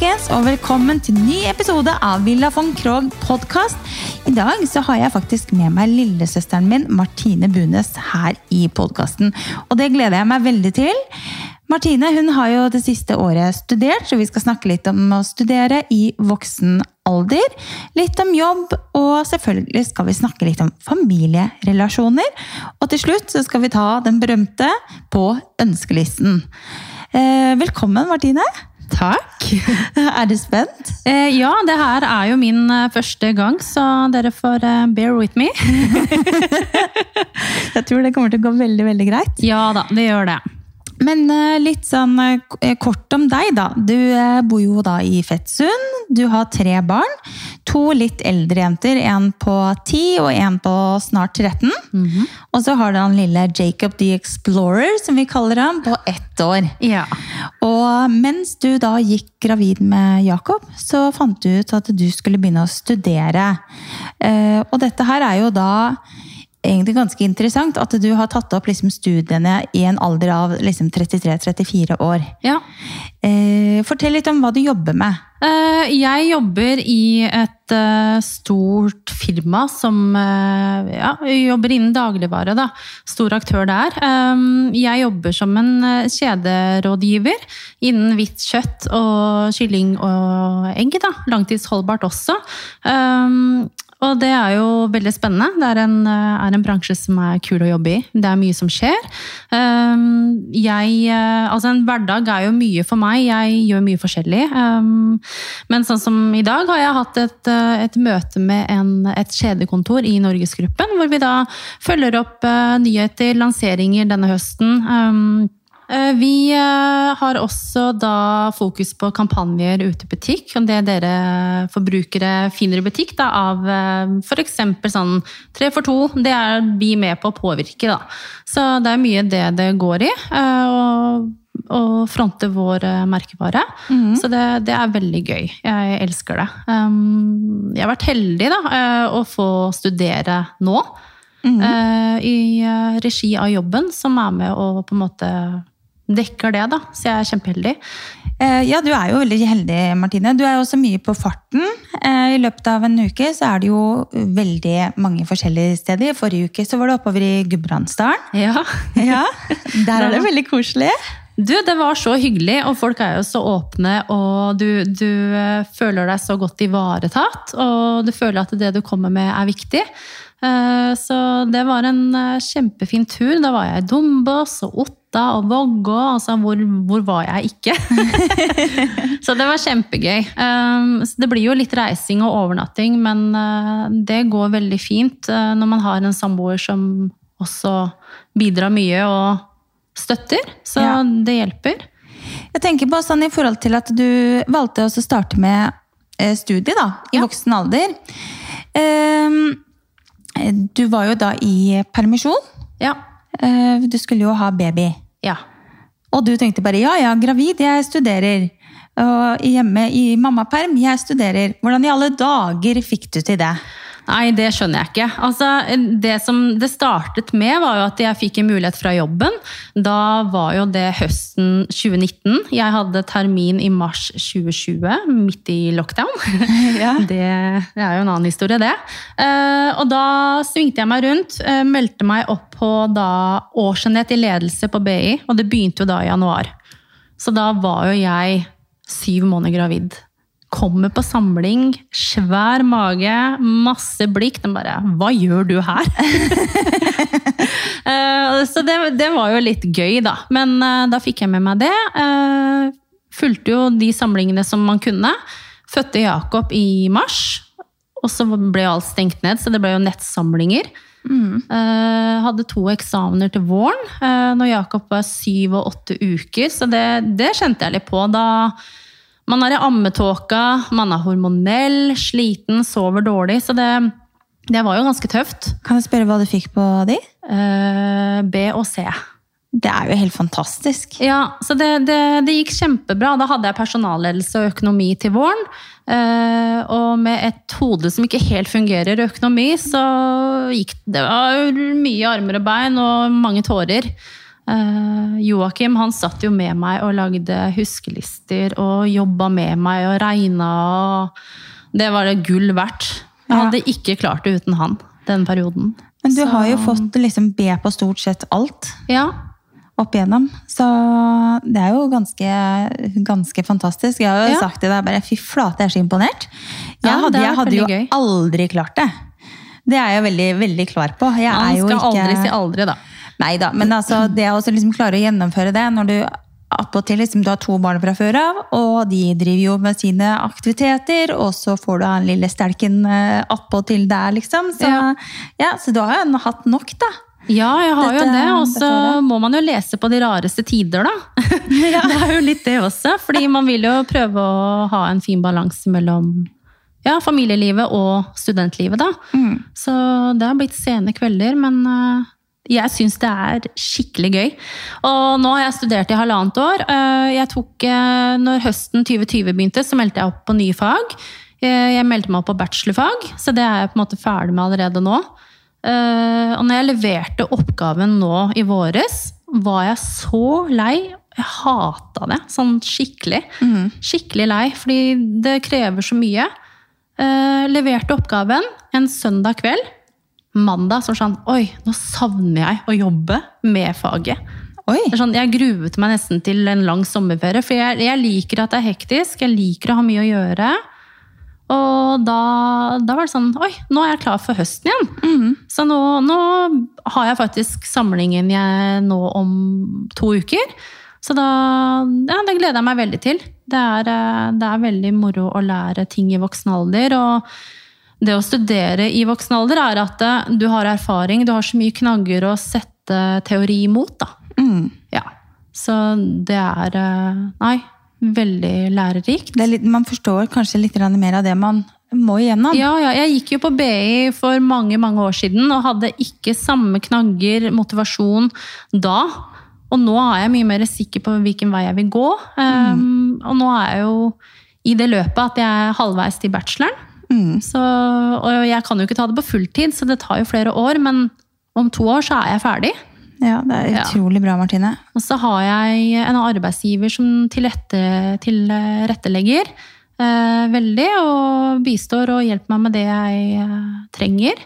folkens, og velkommen til ny episode av Villa von Krogh podkast. I dag så har jeg faktisk med meg lillesøsteren min Martine Bunes her i podkasten. Og det gleder jeg meg veldig til. Martine hun har jo det siste året studert, så vi skal snakke litt om å studere i voksen alder. Litt om jobb, og selvfølgelig skal vi snakke litt om familierelasjoner. Og til slutt så skal vi ta den berømte på ønskelisten. Eh, velkommen, Martine. Takk. Er du spent? Eh, ja, det her er jo min eh, første gang, så dere får eh, bear with me. Jeg tror det kommer til å gå veldig, veldig greit. ja da, det gjør det. Men eh, litt sånn eh, kort om deg, da. Du eh, bor jo da i Fettsund. Du har tre barn. To litt eldre jenter. En på ti og en på snart 13. Og så har du han lille Jacob the Explorer, som vi kaller ham, på ett år. Ja. Og mens du da gikk gravid med Jacob, så fant du ut at du skulle begynne å studere. Eh, Og dette her er jo da egentlig ganske interessant, at du har tatt opp liksom studiene i en alder av liksom 33-34 år. ja. Eh, Fortell litt om hva du jobber med. Eh, Jeg jobber i et eh, stort firma som eh, ja, jobber innen dagligvare. Da. Stor aktør der. Eh, Jeg jobber som en eh, kjederådgiver innen hvitt kjøtt og kylling og egg. Da. Langtidsholdbart også. Og det er jo veldig spennende. Det er en, eh, er en bransje som er kul å jobbe i. Det er mye som skjer. Um, jeg, eh, altså en hverdag er jo mye for meg. Jeg gjør mye forskjellig. Um, men sånn som i dag har jeg hatt et, eh, et møte med en, et kjedekontor i Norgesgruppen, hvor vi da følger opp nyheter, lanseringer denne høsten. Eh, Vi eh, har også da fokus på kampanjer ute i butikk, og det dere forbrukere finner i butikk da, av f.eks. sånn tre for to. Det er vi med på å påvirke, da. Så det er mye det det går i. eh, og å fronte vår merkevare. merkevare. Så det, det er veldig gøy. Jeg elsker det. Um, jeg har vært heldig da, eh, å få studere nå. Mm. I eh, regi av jobben, som er med å på en måte dekker det, da. Så jeg er kjempeheldig. Eh, Ja, du er jo veldig heldig, Martine. Du er jo også mye på farten. Eh, I løpet av en uke så er det jo veldig mange forskjellige steder. Forrige uke så var du oppover i Gudbrandsdalen. Ja. Ja, der er det veldig koselig. Du, det var så hyggelig, og folk er jo så åpne, og du, du eh, føler deg så godt ivaretatt, og du føler at det du kommer med er viktig. Eh, Så det var en eh, kjempefin tur. Da var jeg i Dombås og Otta og Vågå. Altså, hvor, hvor var jeg ikke? så det var kjempegøy. Um, så Det blir jo litt reising og overnatting, men eh, det går veldig fint eh, når man har en samboer som også bidrar mye og støtter. Så Ja. det hjelper. Jeg tenker på sånn i forhold til at du valgte å starte med eh, studie da, i Ja. voksen alder. Ehm, Du var jo da i permisjon. Ja. Eh, Du skulle jo ha baby. ja. Og du tenkte bare ja, ja, gravid, jeg studerer. Og hjemme i mammaperm, jeg studerer. Hvordan i alle dager fikk du til det? Nei, det skjønner jeg ikke. Altså, det som det startet med, var jo at jeg fikk en mulighet fra jobben. Da var jo det høsten 2019. Jeg hadde termin i mars 2020, midt i lockdown. Ja. Det, det er jo en annen historie, det. Eh, og da svingte jeg meg rundt. eh, meldte meg opp på da årsenhet i ledelse på BI, og det begynte jo da i januar. Så da var jo jeg syv måneder gravid. Kommer på samling, svær mage, masse blikk. Den bare 'Hva gjør du her?' Eh, så det, det var jo litt gøy, da. Men eh, da fikk jeg med meg det. Uh, fulgte jo de samlingene som man kunne. Fødte Jakob i mars. Og så ble alt stengt ned, så det ble jo nettsamlinger. Eh, hadde to eksamener til våren uh, når Jakob var syv og åtte uker, så det, det kjente jeg litt på. Da man er i ammetåka, man er hormonell, sliten, sover dårlig. Så det, det var jo ganske tøft. Kan jeg spørre hva du fikk på de? Eh, B og C. Det er jo helt fantastisk. Ja, så det, det, det gikk kjempebra. Da hadde jeg personalledelse og økonomi til våren. Eh, og med et hode som ikke helt fungerer i økonomi, så gikk det var mye armer og bein og mange tårer. Eh, Joakim han satt jo med meg og lagde huskelister og jobba med meg og regna. og Det var det gull verdt. Jeg Ja. hadde ikke klart det uten han den perioden. Men du Så- har jo fått liksom be på stort sett alt Ja, opp igjennom. Så det er jo ganske, ganske fantastisk. Jeg har jo Ja. sagt til deg bare fy flate, jeg er så imponert. Jeg Ja, hadde, jeg hadde jo gøy. aldri klart det. Det er jeg veldig, veldig klar på. Jeg Man jo skal ikke aldri si aldri, da. Nei da, men altså, det å liksom klare å gjennomføre det når du attpåtil liksom, du har to barn fra før av, og de driver jo med sine aktiviteter, og så får du han lille stelken eh, attpåtil der, liksom. Så, ja. Ja. så du har jo hatt nok, da. Ja, jeg har jo det. Og så må man jo lese på de rareste tider, da. Det er jo litt det også. Fordi man vil jo prøve å ha en fin balanse mellom ja, familielivet og studentlivet, da. Mm. Så det har blitt sene kvelder, men eh, jeg syns det er skikkelig gøy. Og nå har jeg studert i halvannet år. Eh, Jeg tok, eh, når høsten 2020 begynte, så meldte jeg opp på nye fag. Eh, Jeg meldte meg opp på bachelorfag, så det er jeg på en måte ferdig med allerede nå. Og når jeg leverte oppgaven nå i våres, var jeg så lei. Jeg hata det sånn skikkelig. Skikkelig lei, fordi det krever så mye. Leverte oppgaven en søndag kveld. Mandag så sånn Oi, nå savner jeg å jobbe med faget. Sånn, jeg gruet meg nesten til en lang sommerferie, for jeg, jeg liker at det er hektisk. Jeg liker å ha mye å gjøre. Og da, da var det sånn Oi, nå er jeg klar for høsten igjen. Mhm. Så nå, nå har jeg faktisk samlingen jeg nå om to uker. Så da Ja, det gleder jeg meg veldig til. Det er, eh, det er veldig moro å lære ting i voksen alder. Og det å studere i voksen alder er at eh, du har erfaring, du har så mye knagger å sette teori imot, da. Mm. Ja. Så det er eh, Nei, veldig lærerikt. Det er litt, man forstår kanskje litt mer av det man må igjennom. Ja, ja, jeg gikk jo på BI for mange mange år siden og hadde ikke samme knagger, motivasjon da. Og nå er jeg mye mer sikker på hvilken vei jeg vil gå. Um, og nå er jeg jo i det løpet at jeg er halvveis til bacheloren. Mm. Så, og jeg kan jo ikke ta det på fulltid, så det tar jo flere år. Men om to år så er jeg ferdig. Ja, det er Ja. utrolig bra, Martine. Og så har jeg en arbeidsgiver som tilrettelegger eh, veldig, og bistår og hjelper meg med det jeg eh, trenger.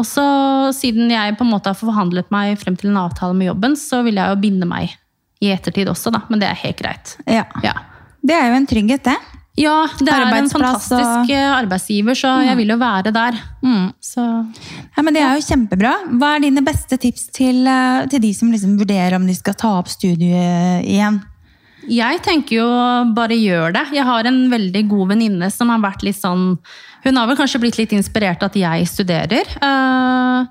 Og så siden jeg på en måte har forhandlet meg frem til en avtale med jobben, så vil jeg jo binde meg i ettertid også, da. Men det er helt greit. Ja. Ja, Det er jo en trygghet, det. Ja det er en fantastisk og- eh, arbeidsgiver, så jeg vil jo være der. Så Ja, men Det er jo kjempebra. Hva er dine beste tips til, eh, til de som liksom vurderer om de skal ta opp studiet igjen? Jeg tenker jo bare gjør det. Jeg har en veldig god venninne som har vært litt sånn Hun har vel kanskje blitt litt inspirert av at jeg studerer. eh,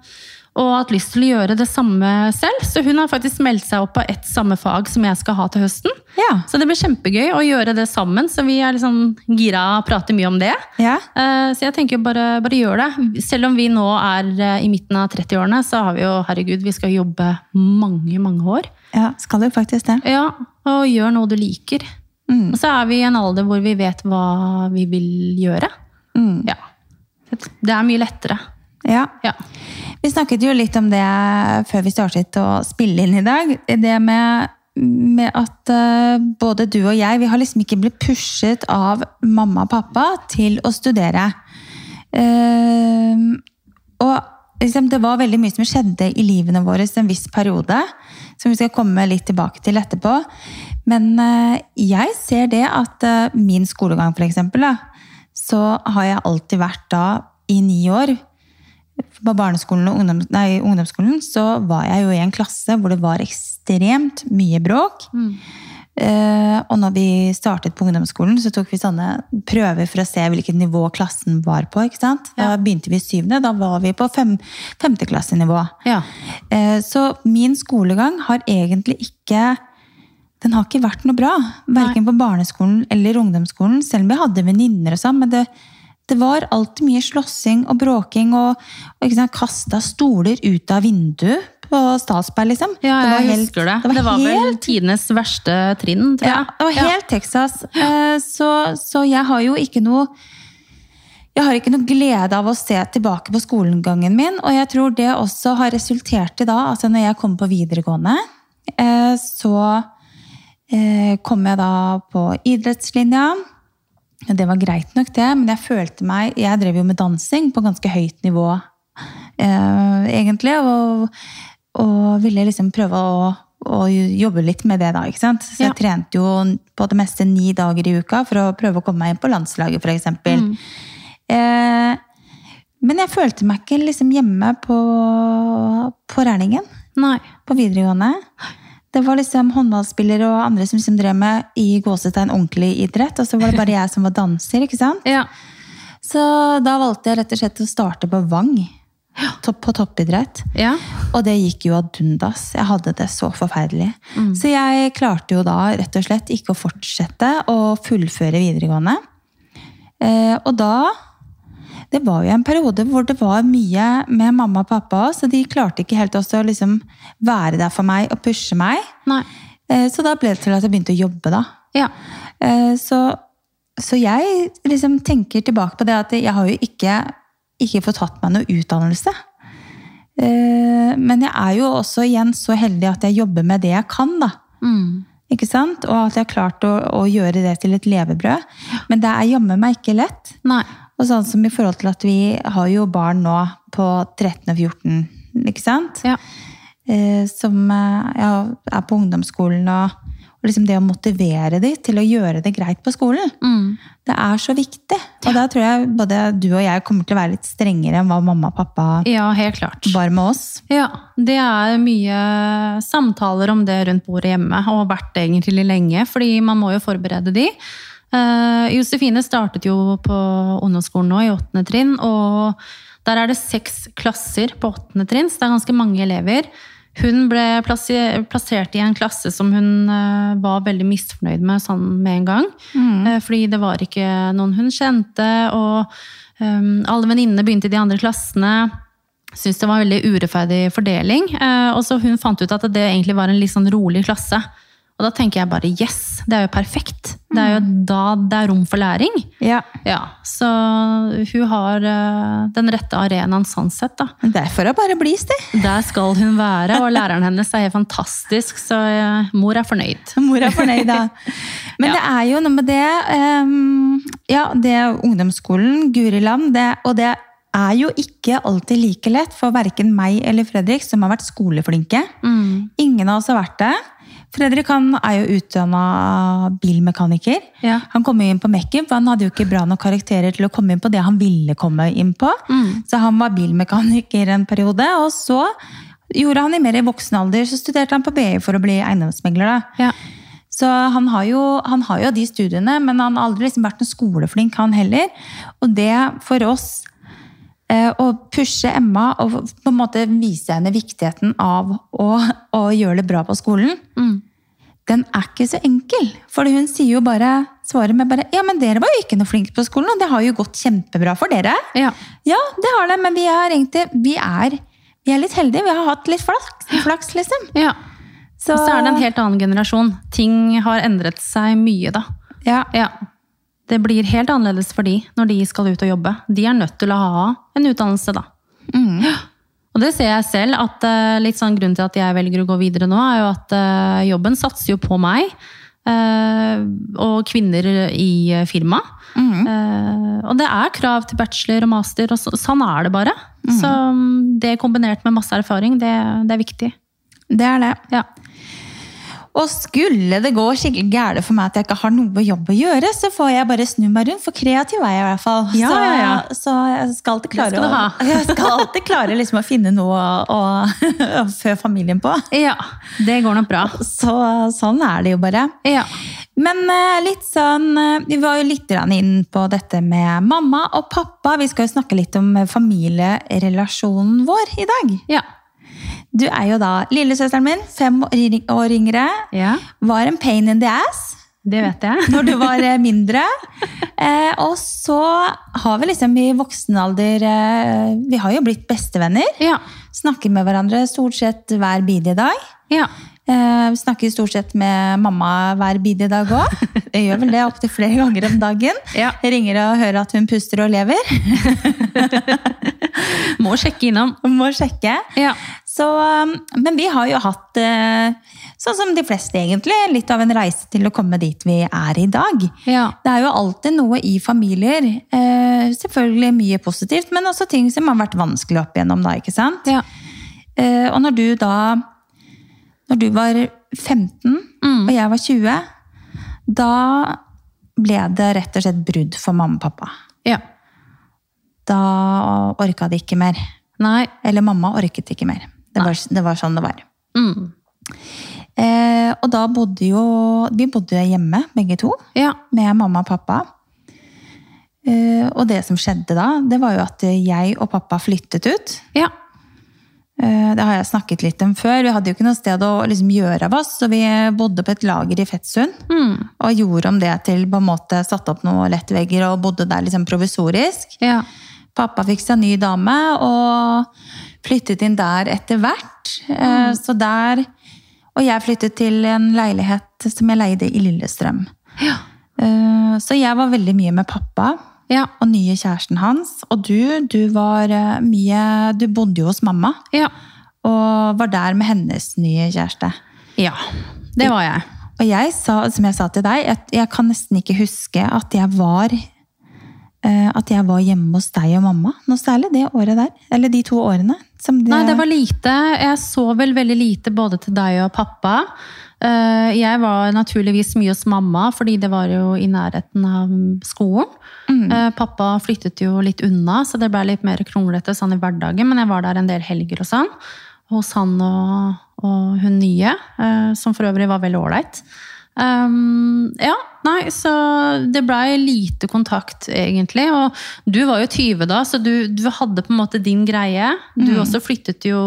og hatt lyst til å gjøre det samme selv. Så hun har faktisk meldt seg opp på ett samme fag som jeg skal ha til høsten. Ja. Så det blir kjempegøy å gjøre det sammen. Så vi er liksom gira og prater mye om det. Ja. Eh, Så jeg tenker bare, bare gjør det. Selv om vi nå er eh, i midten av 30-årene, så har vi jo, herregud, vi skal jobbe mange, mange år. ja. Skal jo faktisk det. Ja, og gjør noe du liker. Mm. Og så er vi i en alder hvor vi vet hva vi vil gjøre. Mm. Ja. Det er mye lettere. Ja. Ja. Vi snakket jo litt om det før vi startet å spille inn i dag. Det med, med at eh, både du og jeg vi har liksom ikke blitt pushet av mamma og pappa til å studere. Uh, og liksom, det var veldig mye som skjedde i livene våre en viss periode, som vi skal komme litt tilbake til etterpå. Men uh, jeg ser det at min skolegang, for eksempel, da, så har jeg alltid vært da i ni år på barneskolen og ungdoms, nei, ungdomsskolen så var jeg jo i en klasse hvor det var ekstremt mye bråk. Eh, og når vi startet på ungdomsskolen, så tok vi sånne prøver for å se hvilket nivå klassen var på. ikke sant? Da Ja. begynte vi i syvende, da var vi på fem, femteklassenivå. Ja. Eh, så min skolegang har egentlig ikke den har ikke vært noe bra. Verken på barneskolen eller ungdomsskolen. Selv om jeg hadde venninner og sånn. Men det, det var alltid mye slåssing og bråking og, og kasta stoler ut av vinduet på Statsberg, liksom. ja, Det var jeg helt- husker det. Det Det var, helt, vel tidenes verste trinn, tror jeg. ja, det var helt Texas. Eh, Så, så jeg har jo ikke noe jeg har ikke noe glede av å se tilbake på skolegangen min, og jeg tror det også har resultert i da, altså når jeg kom på videregående, eh, så eh, kom jeg da på idrettslinja. Det var greit nok, det, men jeg følte meg Jeg drev jo med dansing på ganske høyt nivå, eh, egentlig. Og, og ville liksom prøve å, å jobbe litt med det, da. ikke sant? Så jeg Ja. trente jo på det meste ni dager i uka for å prøve å komme meg inn på landslaget, f.eks. Mm. Eh, men jeg følte meg ikke liksom hjemme på, på Rælingen Nei. på videregående. Det var liksom håndballspillere og andre som liksom drev med i gåsetegn ordentlig idrett, og så var det bare jeg som var danser. ikke sant? Ja. Så da valgte jeg rett og slett å starte på Vang. Topp, på toppidrett. Ja. Og det gikk jo ad undas. Jeg hadde det så forferdelig. Så jeg klarte jo da rett og slett ikke å fortsette å fullføre videregående. Eh, og da Det var jo en periode hvor det var mye med mamma og pappa, så de klarte ikke helt også å liksom være der for meg og pushe meg. Nei. Eh, så da ble det til at jeg begynte å jobbe, da. Ja. Eh, Så, så jeg liksom tenker tilbake på det at jeg har jo ikke, ikke fått tatt meg noe utdannelse. Eh, Men jeg er jo også igjen så heldig at jeg jobber med det jeg kan, da. Mm. Ikke sant? Og at jeg har klart å, å gjøre det til et levebrød. Men det er jammen meg ikke lett. Nei. Og sånn som i forhold til at vi har jo barn nå på 13 og 14, ikke sant? Ja. eh, som eh, ja, er på ungdomsskolen, og, og liksom det å motivere dem til å gjøre det greit på skolen. Mm. Det er så viktig. Og da tror jeg både du og jeg kommer til å være litt strengere enn hva mamma og pappa Ja, helt klart. var med oss. Ja, det er mye samtaler om det rundt bordet hjemme, og har vært det egentlig lenge, fordi man må jo forberede de. Eh, Josefine startet jo på ungdomsskolen nå i åttende trinn, og der er det seks klasser på åttende trinn, så det er ganske mange elever. Hun ble plassert i en klasse som hun eh, var veldig misfornøyd med sånn med en gang. Eh, fordi det var ikke noen hun kjente, og um, alle venninnene begynte i de andre klassene syntes det var en veldig urettferdig fordeling. Uh, og så hun fant ut at det egentlig var en litt sånn rolig klasse. Og da tenker jeg bare yes, det er jo perfekt. Det er jo da det er rom for læring. Ja. Ja, Så hun har eh, den rette arenaen sånn sett, da. Er det bare bli, Sti. Der skal hun være, og læreren hennes er helt fantastisk, så eh, mor er fornøyd. Mor er fornøyd, da. Men Ja. det er jo noe med det ehm, Ja, det er ungdomsskolen, Guri land, det, og det er jo ikke alltid like lett for verken meg eller Fredrik, som har vært skoleflinke. Mm. Ingen av oss har vært det. Fredrik han er jo utdanna bilmekaniker. Ja. Han kom inn på Mekken, for han hadde jo ikke bra nok karakterer til å komme inn på det han ville komme inn på. Mm. Så han var bilmekaniker en periode, og så gjorde han i mer i voksen alder, så studerte han på BI for å bli eiendomsmegler. da. Ja. Så han har, jo, han har jo de studiene, men han har aldri liksom vært en skoleflink, han heller. Og det for oss eh, å pushe Emma og på en måte vise henne viktigheten av å, å gjøre det bra på skolen, Mm. den er ikke så enkel. For hun sier jo bare, svarer med bare Ja, men dere var jo ikke noe flinke på skolen, og det har jo gått kjempebra for dere. ja. Ja, det har det, men vi er egentlig vi er, vi er litt heldige. Vi har hatt litt flaks, flaks liksom. ja. Så, Så er det en helt annen generasjon. Ting har endret seg mye, da. ja, Ja. Det blir helt annerledes for de når de skal ut og jobbe. De er nødt til å ha en utdannelse, da. mm, Og det ser jeg selv, at eh, litt sånn grunnen til at jeg velger å gå videre nå, er jo at eh, jobben satser jo på meg. eh, og kvinner i firmaet. firma. mm. Og det er krav til bachelor og master, og så, sånn er det bare. Så mm, det kombinert med masse erfaring, det, det er viktig. det er det. Ja. Og skulle det gå skikkelig gærent for meg at jeg ikke har noe jobb å gjøre, så får jeg bare snu meg rundt, for kreativ er jeg i hvert fall. Ja, så, ja, ja. så jeg skal alltid klare. Å, jeg skal alltid klare liksom å finne noe å, å fø familien på. ja, det går nok bra. Så sånn er det jo bare. Ja. Men eh, litt sånn eh, Vi var jo litt inn på dette med mamma og pappa. Vi skal jo snakke litt om familierelasjonen vår i dag. Ja. Du er jo da lillesøsteren min, fem år yngre. ja. Var en pain in the ass Det vet jeg. når du var eh, mindre. Eh, og så har vi liksom i voksen alder eh, Vi har jo blitt bestevenner. Ja. Snakker med hverandre stort sett hver bidige dag. Ja. Eh, snakker stort sett med mamma hver bidige dag òg. Jeg gjør vel det opptil flere ganger om dagen. Ja. Ringer og hører at hun puster og lever. Må sjekke innom. Må sjekke. Ja. Så, um, men vi har jo hatt eh, sånn som de fleste egentlig, litt av en reise til å komme dit vi er i dag. Ja. Det er jo alltid noe i familier. Eh, selvfølgelig mye positivt, men også ting som har vært vanskelig opp igjennom da, ikke sant? Ja. Eh, og når du da Når du var 15 Mm. og jeg var 20, da ble det rett og slett brudd for mamma og pappa. ja. Da orka de ikke mer. Nei. Eller mamma orket ikke mer. Det var, det var sånn det var. Mm. Eh, og da bodde jo Vi bodde hjemme, begge to, Ja. med mamma og pappa. Eh, og det som skjedde da, det var jo at jeg og pappa flyttet ut. Ja. Eh, Det har jeg snakket litt om før. Vi hadde jo ikke noe sted å liksom gjøre av oss, så vi bodde på et lager i Fettsund. Mm. Og gjorde om det til på en måte satte opp noen lettvegger og bodde der liksom provisorisk. Ja. Pappa fikk seg ny dame og flyttet inn der etter hvert. Mm. Så der Og jeg flyttet til en leilighet som jeg leide i Lillestrøm. Ja. Eh, Så jeg var veldig mye med pappa Ja. og nye kjæresten hans. Og du, du var eh, mye Du bodde jo hos mamma Ja. og var der med hennes nye kjæreste. ja. Det var jeg. Og jeg sa, som jeg sa til deg, at jeg kan nesten ikke huske at jeg var eh, at jeg var hjemme hos deg og mamma. Noe særlig det året der. Eller de to årene. Som det, Nei, det var lite. Jeg så vel veldig lite både til deg og pappa. Eh, Jeg var naturligvis mye hos mamma, fordi det var jo i nærheten av skolen. Mm. Pappa flyttet jo litt unna, så det ble litt mer kronglete sånn i hverdagen. Men jeg var der en del helger og sånn. Hos han og, og hun nye, eh, som for øvrig var veldig ålreit. Um, ja, nei, så det blei lite kontakt, egentlig. Og du var jo 20 da, så du, du hadde på en måte din greie. Du også flyttet jo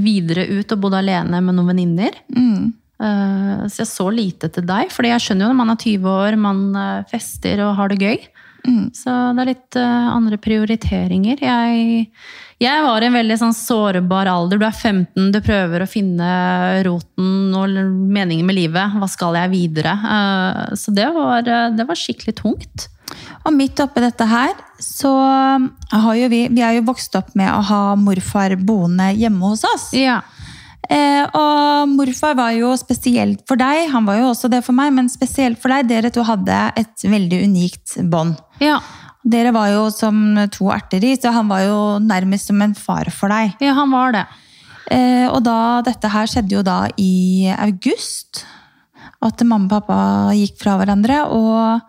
videre ut og bodde alene med noen venninner. Mm. Uh, så jeg så lite til deg, fordi jeg skjønner jo når man er 20 år, man eh, fester og har det gøy. Mm. Så det er litt uh, andre prioriteringer. Jeg, jeg var i en veldig sånn sårbar alder. Du er 15, du prøver å finne roten og meningen med livet. Hva skal jeg videre? Uh, så det var, eh, det var skikkelig tungt. Og midt oppi dette her, så har jo vi Vi er jo vokst opp med å ha morfar boende hjemme hos oss. Ja. Eh, og morfar var jo spesielt for deg, han var jo også det for meg, men spesielt for deg. Dere to hadde et veldig unikt bånd. Ja. Dere var jo som to erter i, så han var jo nærmest som en far for deg. ja, han var det. Eh, og da, dette her skjedde jo da i august. At mamma og pappa gikk fra hverandre, og,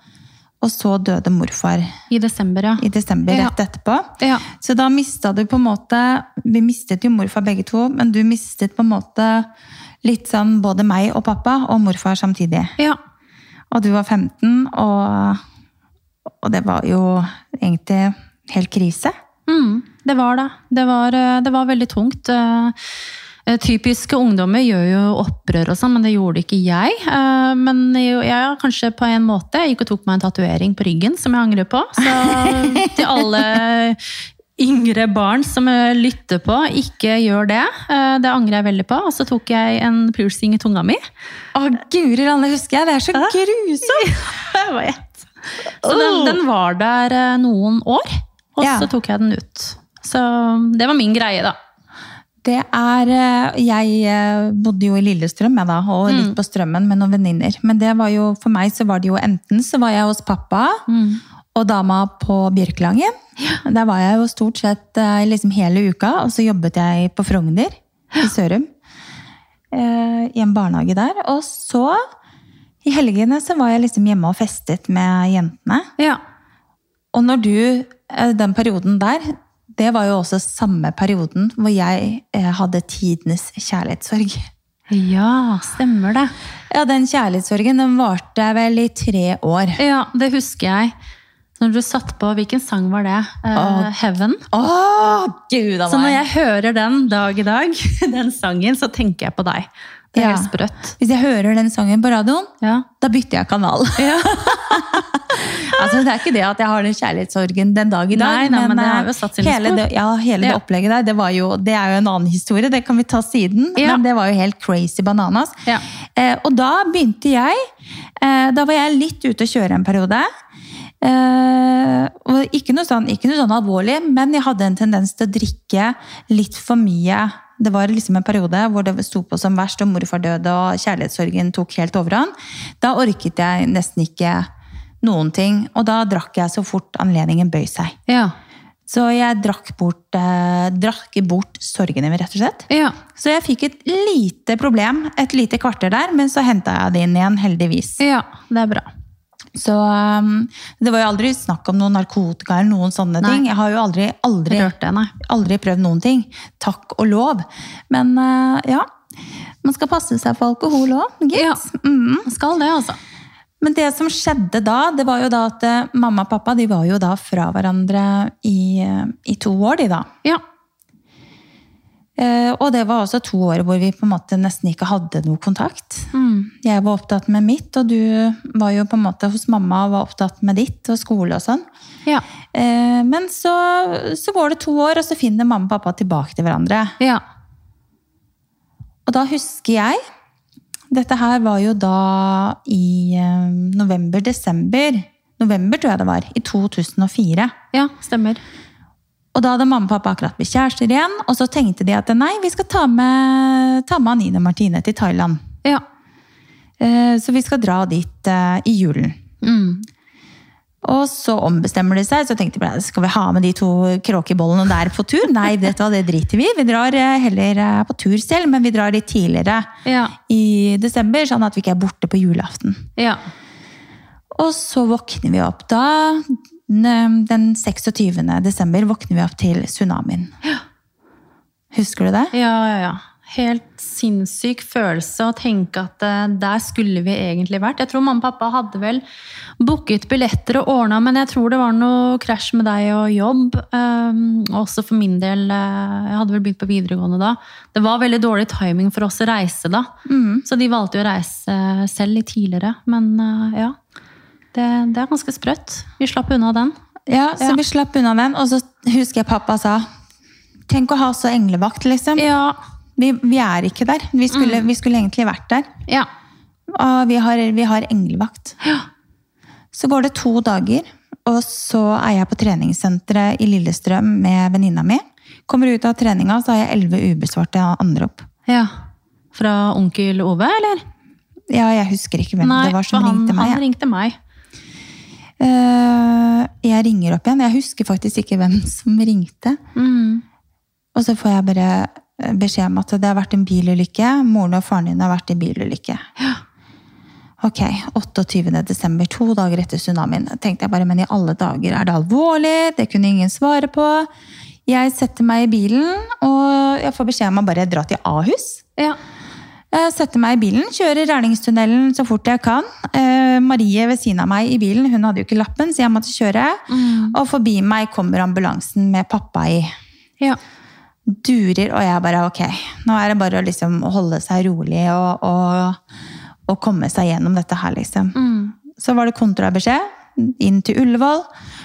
og så døde morfar I desember, ja. i desember Ja. rett etterpå. Ja. Så da mista du på en måte Vi mistet jo morfar begge to, men du mistet på en måte litt sånn både meg og pappa og morfar samtidig. ja. Og du var 15, og, og det var jo egentlig helt krise. Mm, det var det. Det var, eh, det var veldig tungt. Eh, eh, Typiske ungdommer gjør jo opprør og sånn, men det gjorde ikke jeg. Men jeg kanskje på en måte Jeg gikk og tok meg en tatovering på ryggen som jeg angrer på. Så til alle yngre barn som lytter på, ikke gjør det. Det angrer jeg veldig på. Og så tok jeg en piercing i tunga mi. Å, guri land, det husker jeg! Det er så grusomt! Jeg vet. Så den, den var der eh, noen år, og Ja. så tok jeg den ut. Så det var min greie, da. Det er eh, Jeg eh, bodde jo i Lillestrøm jeg da, og litt på Strømmen med noen venninner. Men det var jo, for meg så var det jo enten så var jeg hos pappa og dama på Bjørkelangen. Der var jeg jo stort sett liksom hele uka, og så jobbet jeg på Frogner i Sørum. I en barnehage der. Og så, i helgene, så var jeg liksom hjemme og festet med jentene. Ja. Og når du, eh, den perioden der, det var jo også samme perioden hvor jeg eh, hadde tidenes kjærlighetssorg. Ja, stemmer det. Ja, den kjærlighetssorgen den varte vel i tre år. Ja, det husker jeg. Når du satt på, hvilken sang var det? Eh. Heaven. Åh, gud av meg! Så når jeg hører den dag i dag, den sangen, så tenker jeg på deg. Det er Ja. helt sprøtt. Hvis jeg hører den sangen på radioen, Ja. da bytter jeg kanal. altså, det er ikke det at jeg har den kjærlighetssorgen den dag i dag, Nei, nei, men det eh, har jo satt hele, det, ja, hele det opplegget der, det, var jo, det er jo en annen historie, det kan vi ta siden, Ja. men det var jo helt crazy bananas. Ja. Eh, og da begynte jeg, eh, da var jeg litt ute å kjøre en periode, eh, ikke noe, sånn, ikke noe sånn alvorlig, men jeg hadde en tendens til å drikke litt for mye Det var liksom en periode hvor det sto på som verst, og morfar døde, og kjærlighetssorgen tok helt overhånd. Da orket jeg nesten ikke noen ting. Og da drakk jeg så fort anledningen bøy seg. Ja. Så jeg drakk bort, eh, drakk bort sorgene mine, rett og slett. Ja. Så jeg fikk et lite problem, et lite kvarter der, men så henta jeg det inn igjen, heldigvis. ja. Det er bra. Så um, det var jo aldri snakk om noen narkotika eller noen sånne Nei. ting. Jeg har jo aldri, aldri, det, aldri prøvd noen ting. Takk og lov. Men uh, ja, man skal passe seg for alkohol òg, gitt. Ja. Mm. Skal det, altså. Men det som skjedde da, det var jo da at eh, mamma og pappa de var jo da fra hverandre i, eh, i to år, de da. Ja. Eh, og det var også to år hvor vi på en måte nesten ikke hadde noe kontakt. Mm. Jeg var opptatt med mitt, og du var jo på en måte hos mamma og var opptatt med ditt og skole og sånn. Ja. Eh, men så, så går det to år, og så finner mamma og pappa tilbake til hverandre. Ja. Og da husker jeg Dette her var jo da i eh, november-desember. November, tror jeg det var. I 2004. Ja, stemmer. Og da hadde mamma og pappa akkurat blitt kjærester igjen, og så tenkte de at nei, vi skal ta med, ta med Anine og Martine til Thailand. Ja. Eh, Så vi skal dra dit eh, i julen. Mm. Og så ombestemmer de seg, så tenkte de skal vi ha med de to kråkebollene der på tur? Nei, vet du hva, det driter vi. Vi drar eh, heller på tur selv, men vi drar litt tidligere Ja. i desember, sånn at vi ikke er borte på julaften. Ja. Og så våkner vi opp da, den 26. desember, våkner vi opp til tsunamien. Husker du det? Ja, ja, ja. Helt sinnssyk følelse å tenke at eh, der skulle vi egentlig vært. Jeg tror mamma og pappa hadde vel booket billetter og ordna, men jeg tror det var noe krasj med deg og jobb. Um, også for min del, eh, jeg hadde vel begynt på videregående da. Det var veldig dårlig timing for oss å reise da. Så de valgte jo å reise selv litt tidligere. Men eh, ja, det, det er ganske sprøtt. Vi slapp unna den. Ja, så Ja. vi slapp unna den, og så husker jeg pappa sa, tenk å ha så englevakt, liksom. Ja. Vi, vi er ikke der. Vi skulle, vi skulle egentlig vært der. Ja. Og vi har, vi har englevakt. Ja. Så går det to dager, og så er jeg på treningssenteret i Lillestrøm med venninna mi. Kommer ut av treninga, så har jeg elleve ubesvarte anrop. ja. Fra onkel Ove, eller? Ja, jeg husker ikke hvem det var som han, ringte meg. Han ringte meg. Eh, jeg ringer opp igjen. Jeg husker faktisk ikke hvem som ringte. Mm. Og så får jeg bare eh, beskjed om at det har vært en bilulykke. Moren og faren din har vært i bilulykke. Ja. Ok, 28. desember, to dager etter tsunamien. tenkte jeg bare, Men i alle dager, er det alvorlig? Det kunne ingen svare på. Jeg setter meg i bilen, og jeg får beskjed om å bare dra til Ahus. Ja. Jeg setter meg i bilen, kjører Rælingstunnelen så fort jeg kan. Eh, Marie ved siden av meg i bilen, hun hadde jo ikke lappen, så jeg måtte kjøre. Og forbi meg kommer ambulansen med pappa i. ja. Durer, og jeg bare ok, nå er det bare å liksom holde seg rolig og, og, og komme seg gjennom dette her, liksom. Mm. Så var det kontrabeskjed inn til Ullevål,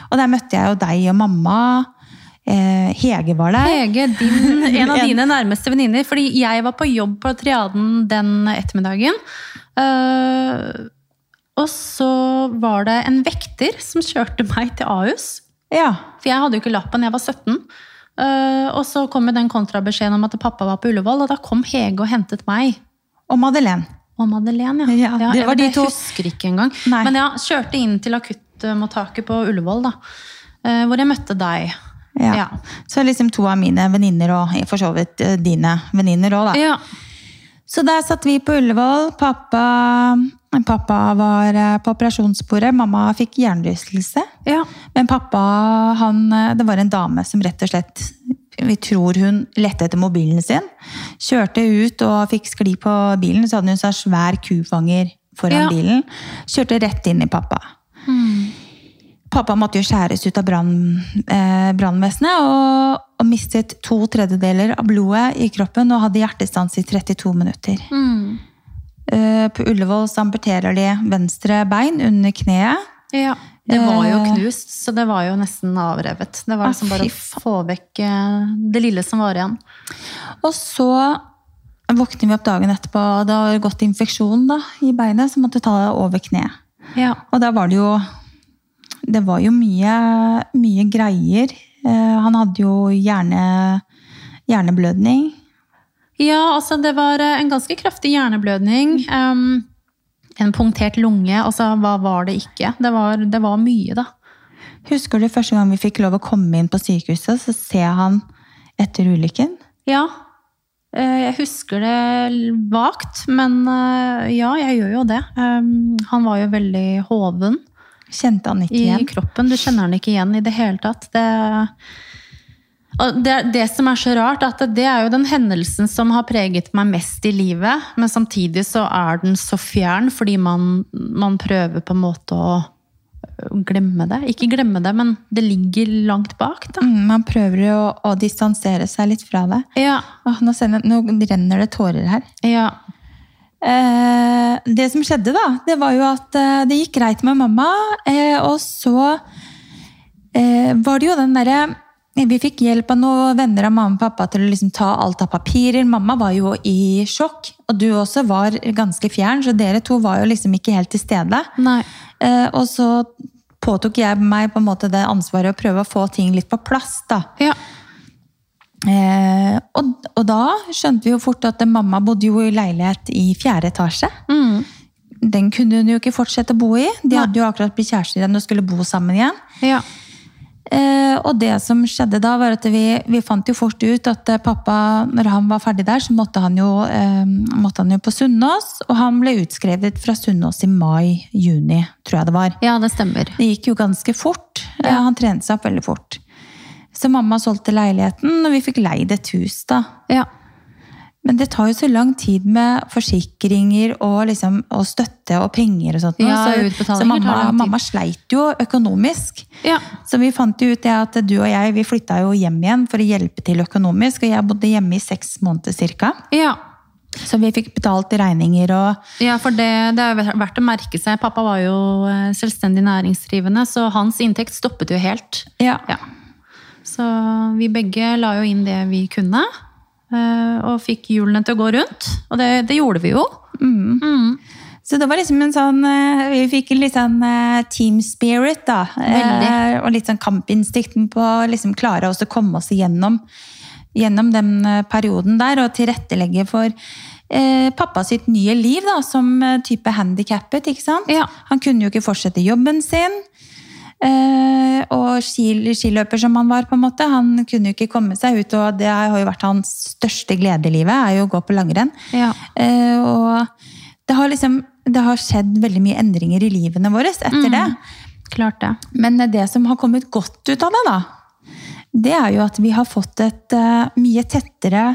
og der møtte jeg jo deg og mamma. Eh, Hege var der. Hege, din, en av dine nærmeste venninner. Fordi jeg var på jobb på Triaden den ettermiddagen. Eh, og så var det en vekter som kjørte meg til Ahus. Ja. For jeg hadde jo ikke lappen, jeg var 17. Eh, og så kom jo den kontrabeskjeden om at pappa var på Ullevål, og da kom Hege og hentet meg. Og Madeleine. Og Madeleine, Ja, ja. det jeg, var de jeg husker ikke engang. Nei. Men ja, kjørte inn til akuttmottaket på Ullevål, da. hvor jeg møtte deg. Ja. Ja. Så liksom to av mine venninner, og for så vidt eh, dine venninner òg, da. Ja. Så der satt vi på Ullevål. Pappa, pappa var eh, på operasjonsbordet. Mamma fikk hjernerystelse. ja. Men pappa, han, eh, det var en dame som rett og slett Vi tror hun lette etter mobilen sin. Kjørte ut og fikk skli på bilen. Så hadde hun en sånn svær kufanger foran bilen. Kjørte rett inn i pappa. Pappa måtte jo skjæres ut av eh, brannvesenet og, og mistet to tredjedeler av blodet i kroppen og hadde hjertestans i 32 minutter. Mm. Eh, på Ullevål så amputerer de venstre bein under kneet. Ja, det var jo Eh. knust, så det var jo nesten avrevet. Det var Ah, liksom bare å få vekk det lille som var igjen. Og så våkner vi opp dagen etterpå, og det har gått infeksjon da, i beinet, så måtte ta det over kneet. Ja. Og da var det jo Det var jo mye, mye greier. Eh, han hadde jo hjerne, hjerneblødning. Ja, altså det var eh, en ganske kraftig hjerneblødning. Um, en punktert lunge. Altså, hva var det ikke? Det var, det var mye, da. Husker du første gang vi fikk lov å komme inn på sykehuset, så ser han etter ulykken? Ja. eh, Jeg husker det vagt, men ja, jeg gjør jo det. Han var jo veldig hoven Kjente han ikke igjen? i kroppen. Du kjenner han ikke igjen i det hele tatt. Det, det, det som er så rart, at det er jo den hendelsen som har preget meg mest i livet, men samtidig så er den så fjern fordi man, man prøver på en måte å glemme det. Ikke glemme det, men det ligger langt bak, da. Mm, man prøver å, å distansere seg litt fra det. Ja. Åh, nå, sender, nå renner det tårer her. ja. Eh, det som skjedde, da, det var jo at eh, det gikk greit med mamma. Eh, og så eh, var det jo den derre Vi fikk hjelp av noen venner av mamma og pappa til å liksom ta alt av papirer. Mamma var jo i sjokk, og du også var ganske fjern, så dere to var jo liksom ikke helt til stede. Nei. Eh, og så påtok jeg meg på en måte det ansvaret å prøve å få ting litt på plass. da. Ja. Eh, og, og da skjønte vi jo fort at mamma bodde jo i leilighet i fjerde etasje. Mm. Den kunne hun jo ikke fortsette å bo i. De hadde jo akkurat blitt kjærester igjen og skulle bo sammen igjen. Ja. Eh, og det som skjedde da, var at vi, vi fant jo fort ut at eh, pappa, når han var ferdig der, så måtte han jo, eh, måtte han jo på Sunnaas. Og han ble utskrevet fra Sunnaas i mai-juni, tror jeg det var. ja, det stemmer. Det gikk jo ganske fort. Eh, Ja. Han trente seg opp veldig fort. Så mamma solgte leiligheten, og vi fikk leid et hus da. Ja. Men det tar jo så lang tid med forsikringer og, liksom, og støtte og penger og sånt. Ja, så, så mamma, mamma sleit jo økonomisk. ja. Så vi fant jo ut det at du og jeg vi flytta jo hjem igjen for å hjelpe til økonomisk. Og jeg bodde hjemme i seks måneder cirka. ja. Så vi fikk betalt regninger og Ja, for det, det er verdt å merke seg. Pappa var jo eh, selvstendig næringsdrivende, så hans inntekt stoppet jo helt. ja. Ja. Så vi begge la jo inn det vi kunne, eh, og fikk hjulene til å gå rundt. Og det, det gjorde vi jo. Mm. Så det var liksom en sånn eh, Vi fikk litt sånn eh, team spirit, da. Veldig. Og litt sånn kampinstinkten på å liksom klare oss å komme oss igjennom gjennom den perioden der, og tilrettelegge for eh, pappa sitt nye liv da, som type handikappet. ikke sant? Ja. Han kunne jo ikke fortsette jobben sin. Eh, og skiløper som han var, på en måte, han kunne jo ikke komme seg ut. Og det har jo vært hans største glede i livet, er jo å gå på langrenn. Ja. Eh, og det har liksom det har skjedd veldig mye endringer i livene våre etter det. Klart det. Men det som har kommet godt ut av det, da, det er jo at vi har fått et eh, mye tettere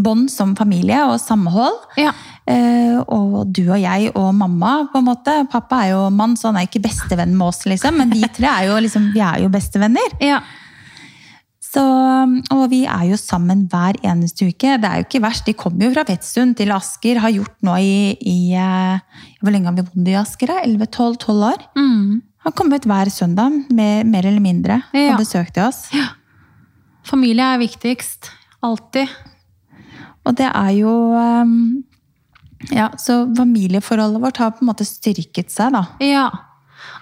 bånd som familie og samhold. Ja. Eh, og du og jeg og mamma, på en måte. Pappa er jo mann, så han er ikke bestevenn med oss, liksom. Men vi tre er jo, liksom, vi er jo bestevenner. Ja. Så, og vi er jo sammen hver eneste uke. Det er jo ikke verst. De kommer jo fra Fettsund til Asker. Har gjort nå i, i eh, Hvor lenge har vi bodd i Asker? 11-12 år? Mm. Har kommet hver søndag, mer, mer eller mindre, Ja. og besøkt oss. oss. Familie er viktigst. Alltid. Og det er jo um, Ja, så familieforholdet vårt har på en måte styrket seg, da. Ja.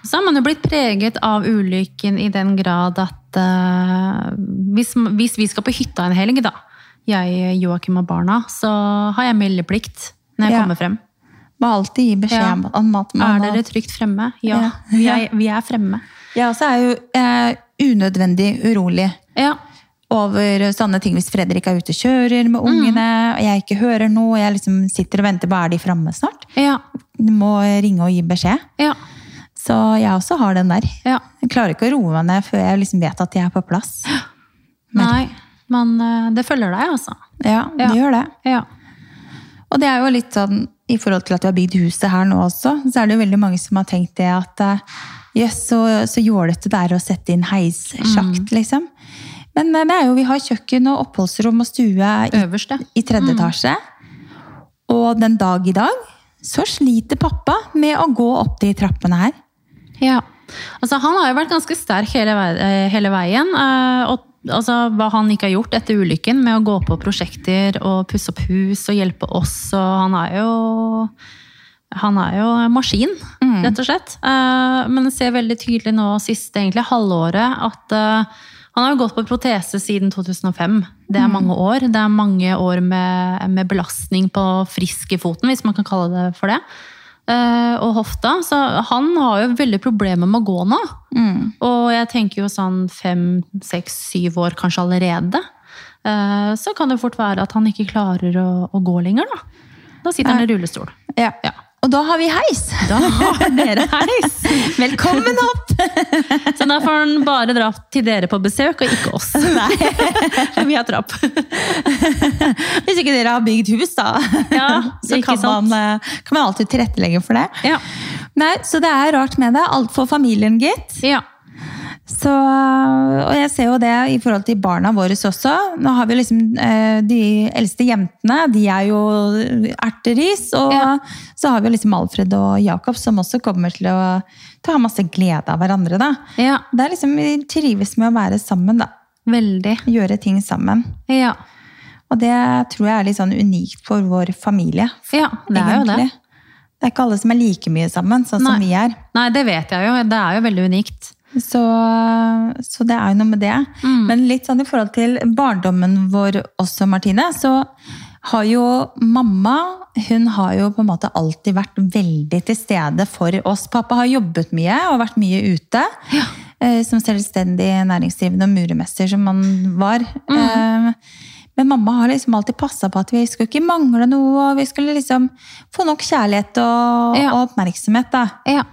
Så har man jo blitt preget av ulykken i den grad at uh, hvis, hvis vi skal på hytta en helg, da, jeg, Joakim og barna, så har jeg meldeplikt når jeg Ja. kommer frem. Må alltid gi beskjed Ja. om at man Er dere trygt fremme? Ja. Ja. Vi, er, vi er fremme. Jeg også er jo eh, unødvendig urolig Ja. Over sånne ting hvis Fredrik er ute og kjører med ungene, og jeg ikke hører noe, og jeg liksom sitter og venter på er de framme snart. Ja. Du må ringe og gi beskjed. Ja. Så jeg også har den der. ja. Jeg klarer ikke å roe meg ned før jeg liksom vet at de er på plass. Nei, men eh, det følger deg, altså. Ja, det gjør det. Ja. Og det er jo litt sånn, i forhold til at vi har bygd huset her nå også, så er det jo veldig mange som har tenkt det at jøss, yes, så, så jålete det er å sette inn heissjakt, liksom. Men det er jo, vi har kjøkken og oppholdsrom og stue i, i tredje etasje. Og den dag i dag så sliter pappa med å gå opp de trappene her. Ja. Altså, han har jo vært ganske sterk hele, vei- eh, hele veien. eh, Og altså, hva han ikke har gjort etter ulykken med å gå på prosjekter og pusse opp hus og hjelpe oss. Og han er jo han er jo en maskin, rett og slett. Eh, Men jeg ser veldig tydelig nå siste egentlig halvåret at Han har jo gått på protese siden 2005. Det er Mm. mange år. Det er mange år med, med belastning på friskefoten, hvis man kan kalle det for det. Eh, og hofta. Så han har jo veldig problemer med å gå nå. Mm. Og jeg tenker jo sånn fem, seks, syv år kanskje allerede. Eh, så kan det fort være at han ikke klarer å, å gå lenger, da. Da sitter han i rullestol. Ja. Ja. Og da har vi heis! Da har dere heis! Velkommen opp! Så da får han bare dra til dere på besøk, og ikke oss. Nei. For vi har trapp. Hvis ikke dere har bygd hus, da, Ja, så kan man, eh, kan man alltid tilrettelegge for det. Ja. Nei, Så det er rart med det. Alt for familien, gitt. ja. Så, og jeg ser jo det i forhold til barna våre også. Nå har vi liksom eh, De eldste jentene, de er jo erteris. Og Ja. så har vi liksom Alfred og Jakob, som også kommer til å, ta masse glede av hverandre. da. ja. Det er liksom, Vi trives med å være sammen, da. Veldig. Gjøre ting sammen. Ja. Og det tror jeg er litt sånn unikt for vår familie. ja, det er jo det. Det er ikke alle som er like mye sammen, sånn som vi er. Nei, det vet jeg jo. Det er jo veldig unikt. Så, så det er jo noe med det. Mm. Men litt sånn i forhold til barndommen vår også, Martine, så har jo mamma hun har jo på en måte alltid vært veldig til stede for oss. Pappa har jobbet mye og vært mye ute. Ja. Som selvstendig næringsdrivende og muremester som han var. Mm. Eh, Men mamma har liksom alltid passa på at vi skulle ikke mangle noe. og Vi skulle liksom få nok kjærlighet og, Ja. og oppmerksomhet. da. Ja.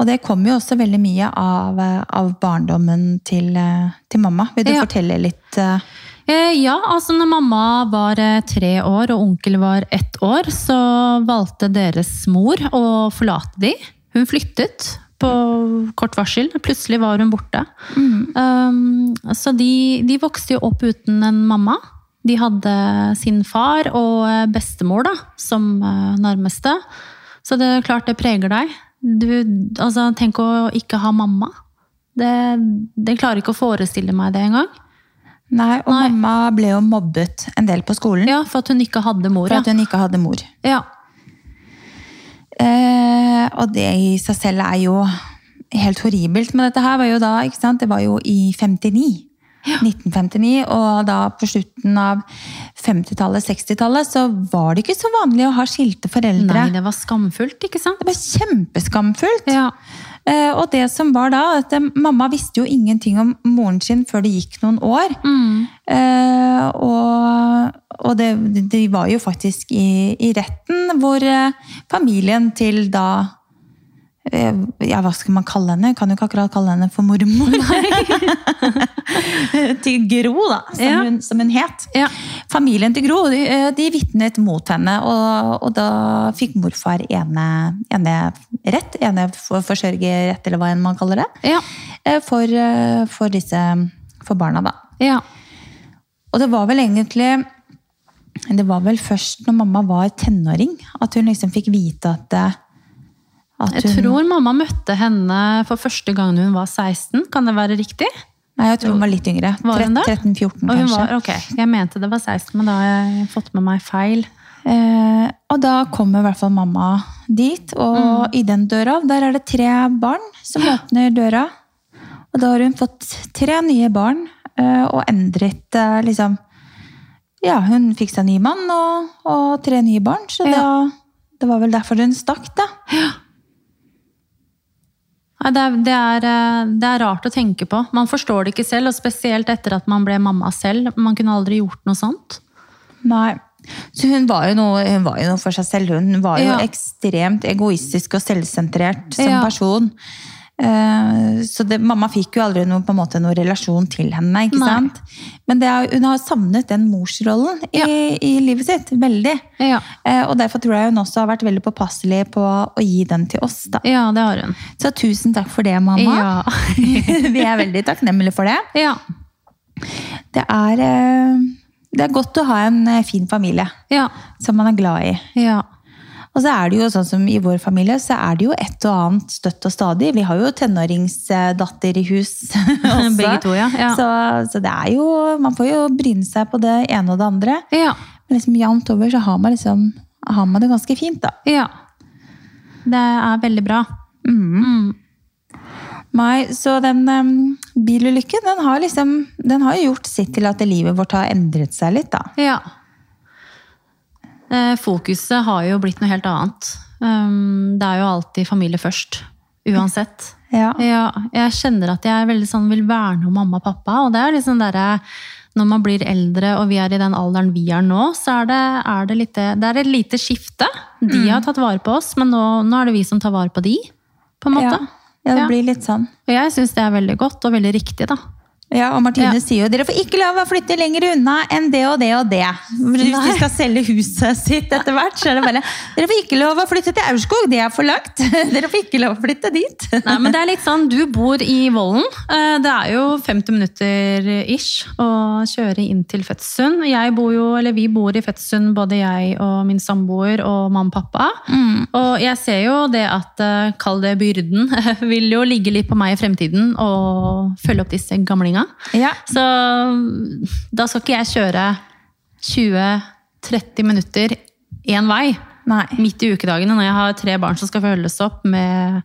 Og det kommer jo også veldig mye av, av barndommen til, eh, til mamma. Vil du Ja. fortelle litt? eh, Eh, ja, altså når mamma var eh, tre år og onkel var ett år, så valgte deres mor å forlate de. Hun flyttet på kort varsel. Plutselig var hun borte. Um, så de, de vokste jo opp uten en mamma. De hadde sin far og eh, bestemor da, som eh, nærmeste. Så det er klart det preger deg. Du, altså, tenk å ikke ha mamma. Det, det klarer ikke å forestille meg det engang. Nei, og Nei. mamma ble jo mobbet en del på skolen Ja, for at hun ikke hadde mor. for at hun ikke hadde mor. Ja. Eh, og det i seg selv er jo helt horribelt. Men dette her var jo da, ikke sant? Det var jo i 59. 1959, og da på slutten av 50-tallet, 60-tallet, så var det ikke så vanlig å ha skilte foreldre. Nei, det var skamfullt, ikke sant? Det var kjempeskamfullt. Ja. Eh, og det som var da, at eh, mamma visste jo ingenting om moren sin før det gikk noen år. Mm. Eh, og og det, de var jo faktisk i, i retten hvor familien til da ja, hva skal man kalle henne? Kan jo ikke akkurat kalle henne for mormor. til Gro, da, som, Ja. hun, som hun het. Ja. Familien til Gro de, eh, de vitnet mot henne, og, og da fikk morfar ene, ene rett, ene for- forsørgerrett, eller hva enn man kaller det, Ja. eh, for, eh, for disse for barna. da. ja. Og det var vel egentlig Det var vel først når mamma var tenåring at hun liksom fikk vite at, at Jeg tror mamma møtte henne for første gang hun var 16. Kan det være riktig? Nei, jeg tror hun var litt yngre. Var hun det? 13-14, kanskje. var, ok, Jeg mente det var 16, men da har jeg fått med meg feil. Eh, og da kommer i hvert fall mamma dit, og Mm. i den døra der er det tre barn som åpner døra. Og da har hun fått tre nye barn eh, og endret eh, liksom Ja, hun fikk seg ny mann og, og tre nye barn, så da, det var vel derfor hun stakk, da. Nei, Det er, det, er, eh, det er rart å tenke på. Man forstår det ikke selv, og spesielt etter at man ble mamma selv. Man kunne aldri gjort noe sånt. Nei. Så hun var jo noe, var jo noe for seg selv. Hun var jo Ja. ekstremt egoistisk og selvsentrert som Ja. person. Eh, Så det, mamma fikk jo aldri noe, på en måte, noen relasjon til henne. ikke Nei. sant? Men det er, hun har savnet den morsrollen i, Ja. i livet sitt. Veldig. Ja, Eh, Og derfor tror jeg hun også har vært veldig påpasselig på å gi den til oss. da. ja det har hun. Så tusen takk for det, mamma. Ja. Vi er veldig takknemlige for det. ja. Det er, eh, det er godt å ha en fin familie Ja. som man er glad i. ja. Og så er det jo sånn som i vår familie, så er det jo et og annet støtt og stadig. Vi har jo tenåringsdatter i hus også. Begge to, ja. Ja. Så, så det er jo Man får jo bryne seg på det ene og det andre. ja. Men liksom jevnt over så har man liksom har man det ganske fint, da. ja. Det er veldig bra. Mm. Mm. Så den um, bilulykken, den har liksom Den har jo gjort sitt til at livet vårt har endret seg litt, da. Ja. Eh, Fokuset har jo blitt noe helt annet. Um, Det er jo alltid familie først. Uansett. Ja. Ja, jeg kjenner at jeg veldig sånn vil verne om mamma og pappa. Og det er liksom der, Når man blir eldre og vi er i den alderen vi er nå, så er det, er det, lite, det er et lite skifte. De Mm. har tatt vare på oss, men nå, nå er det vi som tar vare på de. På en måte. Ja. ja, det blir litt sånn. Og jeg syns det er veldig godt og veldig riktig, da. Ja, og Martine Ja. sier jo dere får ikke lov å flytte lenger unna enn det og det og det. Hvis de skal selge huset sitt etter hvert, så er det bare Dere får ikke lov å flytte til Aurskog, det er for langt. Dere får ikke lov å flytte dit. Nei, men det er litt sånn, Du bor i Vollen. Eh, Det er jo 50 minutter ish å kjøre inn til Fødtsund. Jeg bor jo, eller Vi bor i Fødtsund, både jeg og min samboer og mamma og pappa. Og jeg ser jo det at, eh, kall det byrden, vil jo ligge litt på meg i fremtiden å følge opp disse gamlinga. Ja. Så da skal ikke jeg kjøre 20-30 minutter én vei Nei. midt i ukedagene når jeg har tre barn som skal følges opp med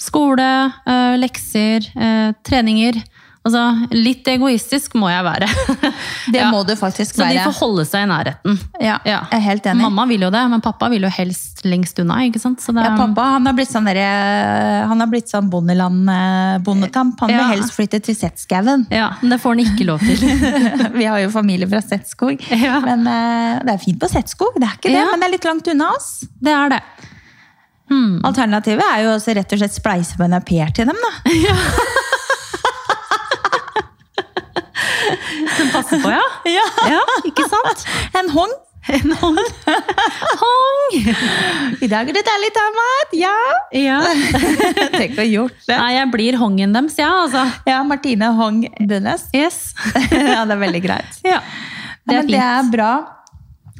skole, eh, lekser, eh, treninger. Altså, litt egoistisk må jeg være. Det Ja. må du faktisk være. Så de får holde seg i nærheten. Ja, Ja. jeg er helt enig. Mamma vil jo det, men pappa vil jo helst lengst unna. ikke sant? Så det, Ja, pappa han har blitt sånn, der, han har blitt sånn bondeland-bondetamp. Han vil helst flytte til Setskauen. Ja, men det får han ikke lov til. Vi har jo familie fra Setskog. Ja. Men eh, det er fint på Setskog, det er ikke det, Ja. men det er litt langt unna oss. Det er det. Hmm. Alternativet er jo også rett og slett spleise på en au pair til dem, da. Den passer på, ja. Ja. Ja, ikke sant? En hong. En hånd. Hong! I dag er det deilig ta mat, ja! Ja. Tenk å gjort det. Nei, jeg blir hongen deres, ja, altså. Ja, Martine Hong Bunnes. Yes. ja, det er veldig greit. Ja. Det Det er, ja, Men fint. er bra.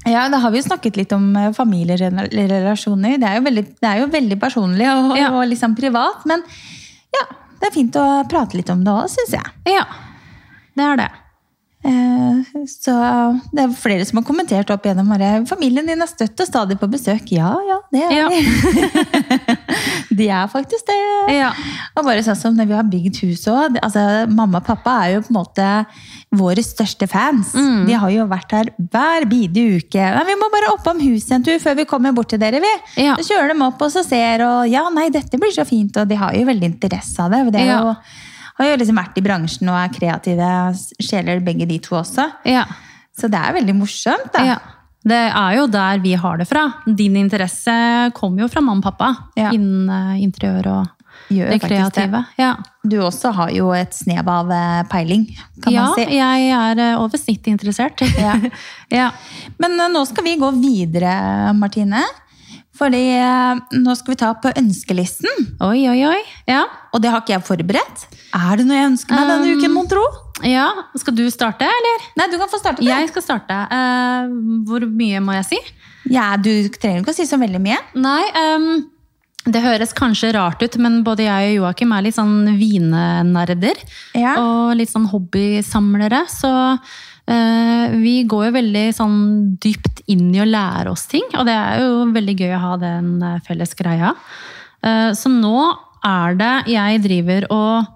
Ja, da har vi jo snakket litt om eh, familierelasjoner. Det er jo veldig, det er jo veldig personlig og, og liksom privat, men ja, det er fint å prate litt om det òg, syns jeg. Ja, det er det. Eh, Så det er flere som har kommentert opp gjennom bare, familien din er støtt og stadig på besøk. Ja, ja, det er Ja. de. de er faktisk det. Ja. Og bare sånn som når vi har bygd hus òg. Altså, mamma og pappa er jo på en måte våre største fans. Mm. De har jo vært her hver bidige uke. Nei, vi må bare oppom huset en tur før vi kommer bort til dere. vi. Ja. Så kjører de opp og så ser, og ja, nei, dette blir så fint. Og de har jo veldig interesse av det. det er Ja. jo, har jo liksom vært i bransjen og er kreative sjeler, begge de to også. Ja. Så det er veldig morsomt. da. ja. Det er jo der vi har det fra. Din interesse kommer jo fra mamma og pappa. Ja. Innen eh, interiør og Gjør det kreative. kreative. Ja, Du også har jo et snev av eh, peiling, kan ja man si. Ja, jeg er eh, over snittet interessert. Ja. ja. Men nå skal vi gå videre, Martine. Fordi eh, nå skal vi ta på ønskelisten. Oi, oi, oi. Ja. Og det har ikke jeg forberedt. Er det noe jeg ønsker meg denne Um, uken, mon tro? ja. Skal du starte, eller? Nei, du kan få starte. Det. Jeg skal starte. Uh, hvor mye må jeg si? Ja, du trenger ikke å si så veldig mye. Nei, um, det høres kanskje rart ut, men både jeg og Joakim er litt sånn vinenerder. Ja. Og litt sånn hobbysamlere. Så vi går jo veldig sånn dypt inn i å lære oss ting. Og det er jo veldig gøy å ha den eh, felles greia. Eh, så nå er det jeg driver og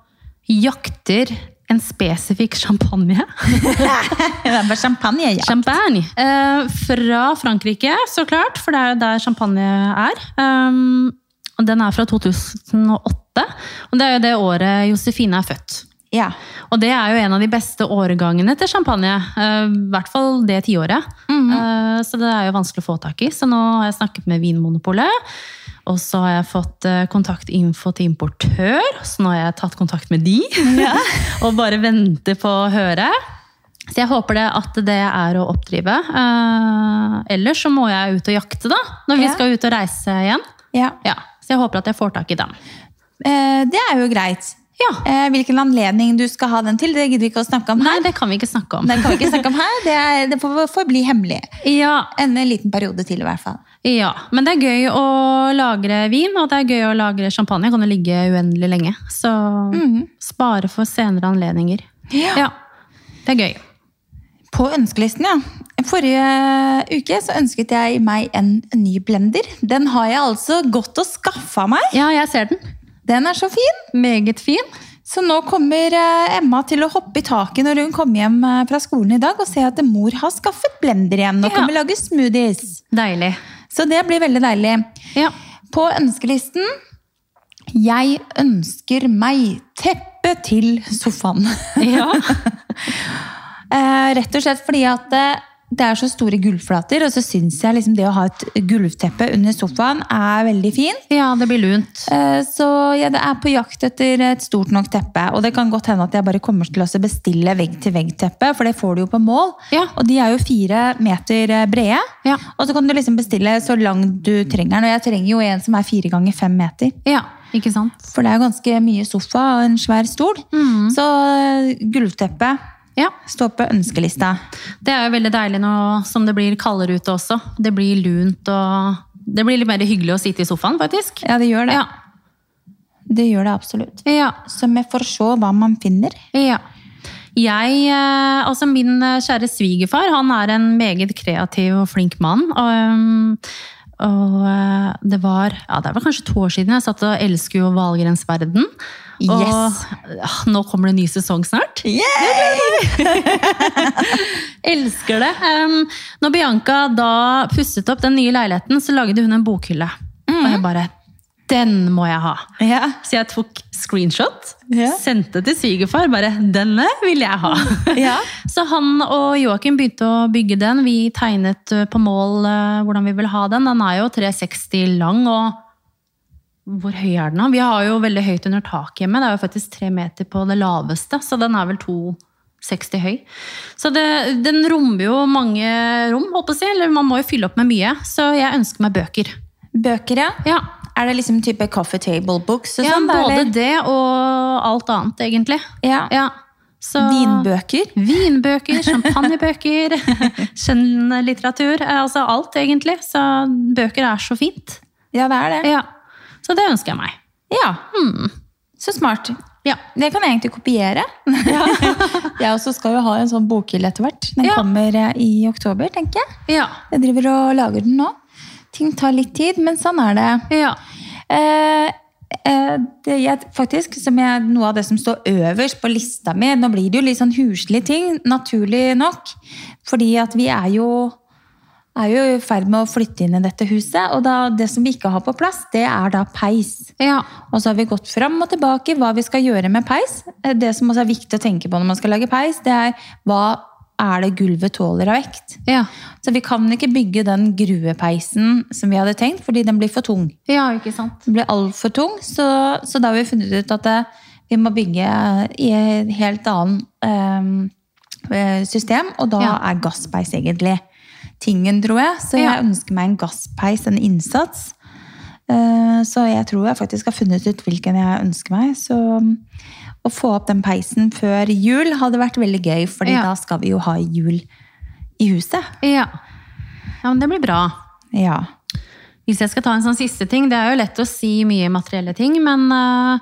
jakter en spesifikk champagne. det er bare champagnejakt. Champagne. Eh, fra Frankrike, så klart, for det er jo der champagne er. Um, den er fra 2008, og det er jo det året Josefine er født. Ja. Og det er jo en av de beste årgangene til champagne. eh, I hvert fall det tiåret. Eh, så det er jo vanskelig å få tak i. Så nå har jeg snakket med Vinmonopolet. Og så har jeg fått eh, kontaktinfo til importør, så nå har jeg tatt kontakt med de. og bare venter på å høre. Så jeg håper det at det er å oppdrive. Uh, ellers så må jeg ut og jakte, da. Når vi Ja. skal ut og reise igjen. ja. Ja, Så jeg håper at jeg får tak i dem. Uh, det er jo greit. Ja. Eh, hvilken anledning du skal ha den til, det gidder vi ikke å snakke om Nei, her. det kan vi ikke snakke om. Det kan vi ikke snakke om her. Det, er, det får, får bli hemmelig. Ja, En liten periode til, i hvert fall. Ja, men det er gøy å lagre vin, og det er gøy å lagre champagne. Kan jo ligge uendelig lenge. Så spare for senere anledninger. Ja. det er gøy. På ønskelisten, ja. Forrige uke så ønsket jeg meg en ny blender. Den har jeg altså gått og skaffa meg. Ja, jeg ser den. Den er så fin! Meget fin. Så nå kommer eh, Emma til å hoppe i taket når hun kommer hjem eh, fra skolen i dag og se at mor har skaffet blender igjen og Ja. kommer lage smoothies. Deilig. Så det blir veldig deilig. Ja. På ønskelisten Jeg ønsker meg teppe til sofaen. ja. Eh, rett og slett fordi at det, er så store gulvflater, og så syns jeg liksom det å ha et gulvteppe under sofaen er veldig fint. Ja, det blir lunt. Eh, Så jeg er på jakt etter et stort nok teppe. Og det kan godt hende at jeg bare kommer til å bestille vegg-til-vegg-teppe, for det får du jo på mål. Ja. Og de er jo fire meter eh, brede. Ja. Og så kan du liksom bestille så lang du trenger den. Og jeg trenger jo en som er fire ganger fem meter. Ja, ikke sant? For det er jo ganske mye sofa og en svær stol. Mm. Så eh, gulvteppe Ja. står på ønskelista. Det er jo veldig deilig nå som det blir kaldere ute også. Det blir lunt og Det blir litt mer hyggelig å sitte i sofaen, faktisk. Ja, det gjør det. Ja. Det gjør det absolutt. Ja. Så vi får se hva man finner. ja. Jeg, eh, altså Min eh, kjære svigerfar han er en meget kreativ og flink mann. Og, um, og eh, det var ja, det var kanskje to år siden jeg satt og elsket jo Valgrens verden. Yes. Og ja, nå kommer det en ny sesong snart. Elsker det. Um, når Bianca da pusset opp den nye leiligheten, så lagde hun en bokhylle. Og jeg bare Den må jeg ha! Yeah. Så jeg tok screenshot, yeah. sendte til svigerfar. Bare 'denne vil jeg ha'. Yeah. Så han og Joakim begynte å bygge den. Vi tegnet uh, på mål uh, hvordan vi ville ha den. Den er jo 360 lang, og hvor høy er den? Vi har jo veldig høyt under taket hjemme. Det er jo faktisk tre meter på det laveste, så den er vel 260 høy. Så det, den rommer jo mange rom, håper jeg. Eller man må jo fylle opp med mye. Så jeg ønsker meg bøker. Bøker, ja. Ja, Er det liksom type coffee table books? Ja sånt, både eller? det og alt annet, egentlig. Ja. Ja. Så, Vinbøker? Vinbøker, champagnebøker, skjønnlitteratur. Altså alt, egentlig. Så bøker er så fint. Ja, det er det. Ja. Så det ønsker jeg meg. Ja. Så smart. Ja. Det kan jeg egentlig kopiere. jeg også skal jo ha en sånn bokhylle etter hvert. Den Ja. kommer eh, i oktober, tenker jeg. Ja. Jeg driver og lager den nå. Ting tar litt tid, men sånn er det. ja. Eh, eh, det jeg, faktisk, som jeg, Noe av det som står øverst på lista mi Nå blir det jo litt sånn huslige ting, naturlig nok. Fordi at vi er jo, er jo i ferd med å flytte inn i dette huset. Og da, det som vi ikke har på plass, det er da peis. Ja. Og så har vi gått fram og tilbake hva vi skal gjøre med peis. Eh, Det som også er viktig å tenke på når man skal lage peis, det er hva er det gulvet tåler av vekt. Ja. Så vi kan ikke bygge den gruepeisen som vi hadde tenkt, fordi den blir for tung. ja, ikke sant. Den blir altfor tung, så, så da har vi funnet ut at det, vi må bygge i et helt annet um, system, og da Ja. er gasspeis egentlig tingen, tror jeg. Så jeg Ja. ønsker meg en gasspeis, en innsats. Eh, så jeg tror jeg faktisk har funnet ut hvilken jeg ønsker meg. Så mm, å få opp den peisen før jul hadde vært veldig gøy, fordi Ja. da skal vi jo ha jul i huset. Ja. ja, men det blir bra. Ja. Hvis jeg skal ta en sånn siste ting, det er jo lett å si mye materielle ting, men eh,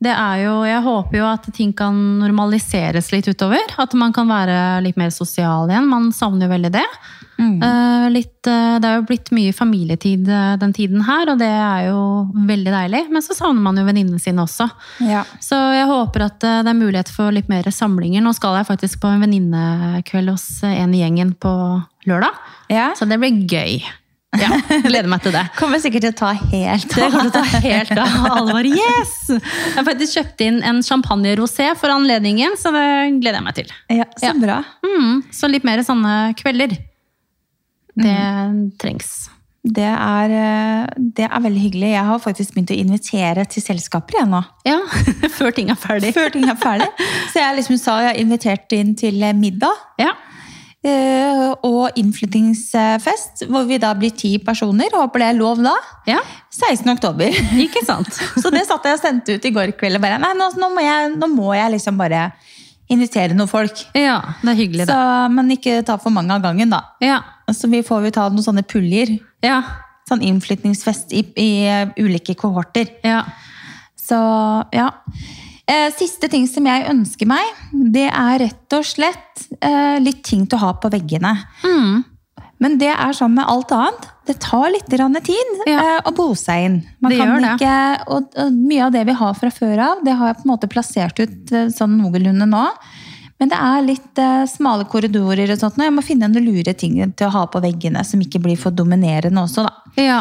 det er jo, jeg håper jo at ting kan normaliseres litt utover. At man kan være litt mer sosial igjen. Man savner jo veldig det. Eh, litt, eh, det er jo blitt mye familietid eh, den tiden her, og det er jo veldig deilig. Men så savner man jo venninnene sine også. ja. Så jeg håper at det er mulighet for litt mer samlinger. Nå skal jeg faktisk på en venninnekveld hos en i gjengen på lørdag. ja. Så det blir gøy. Ja, Gleder meg til det. Kommer sikkert til å ta helt Det kommer til å ta helt av. Alle bare yes! Jeg har faktisk kjøpt inn en champagne-rosé for anledningen, så det gleder jeg meg til. Ja, så Ja. bra. Mm, så litt mer sånne kvelder. Det trengs. Det er, eh, det er veldig hyggelig. Jeg har faktisk begynt å invitere til selskaper igjen nå. Ja, Før ting er ferdig. Før ting er ferdig. Så jeg liksom sa jeg har invitert inn til middag Ja. eh, og innflyttingsfest, hvor vi da blir ti personer. Håper det er lov da. ja, 16. oktober. ikke sant? Så det satt jeg og sendte ut i går kveld. og Bare, nei, nå, nå, må jeg, nå må jeg liksom bare invitere noen folk. Ja, det er hyggelig, Så, men ikke ta for mange av gangen, da. Ja, Så vi får jo ta noen sånne puljer. ja, Sånn innflytningsfest i, i eh, ulike kohorter. ja. Så ja. Eh, Siste ting som jeg ønsker meg, det er rett og slett eh, litt ting til å ha på veggene. Mm, Men det er sånn med alt annet. Det tar litt tid Ja. å bo seg inn. Man Det kan gjør det. Ikke, og, og mye av det vi har fra før av, det har jeg på en måte plassert ut sånn noenlunde nå. Men det er litt eh, smale korridorer og sånt. og Jeg må finne noen lure ting til å ha på veggene som ikke blir for dominerende også, da. Ja.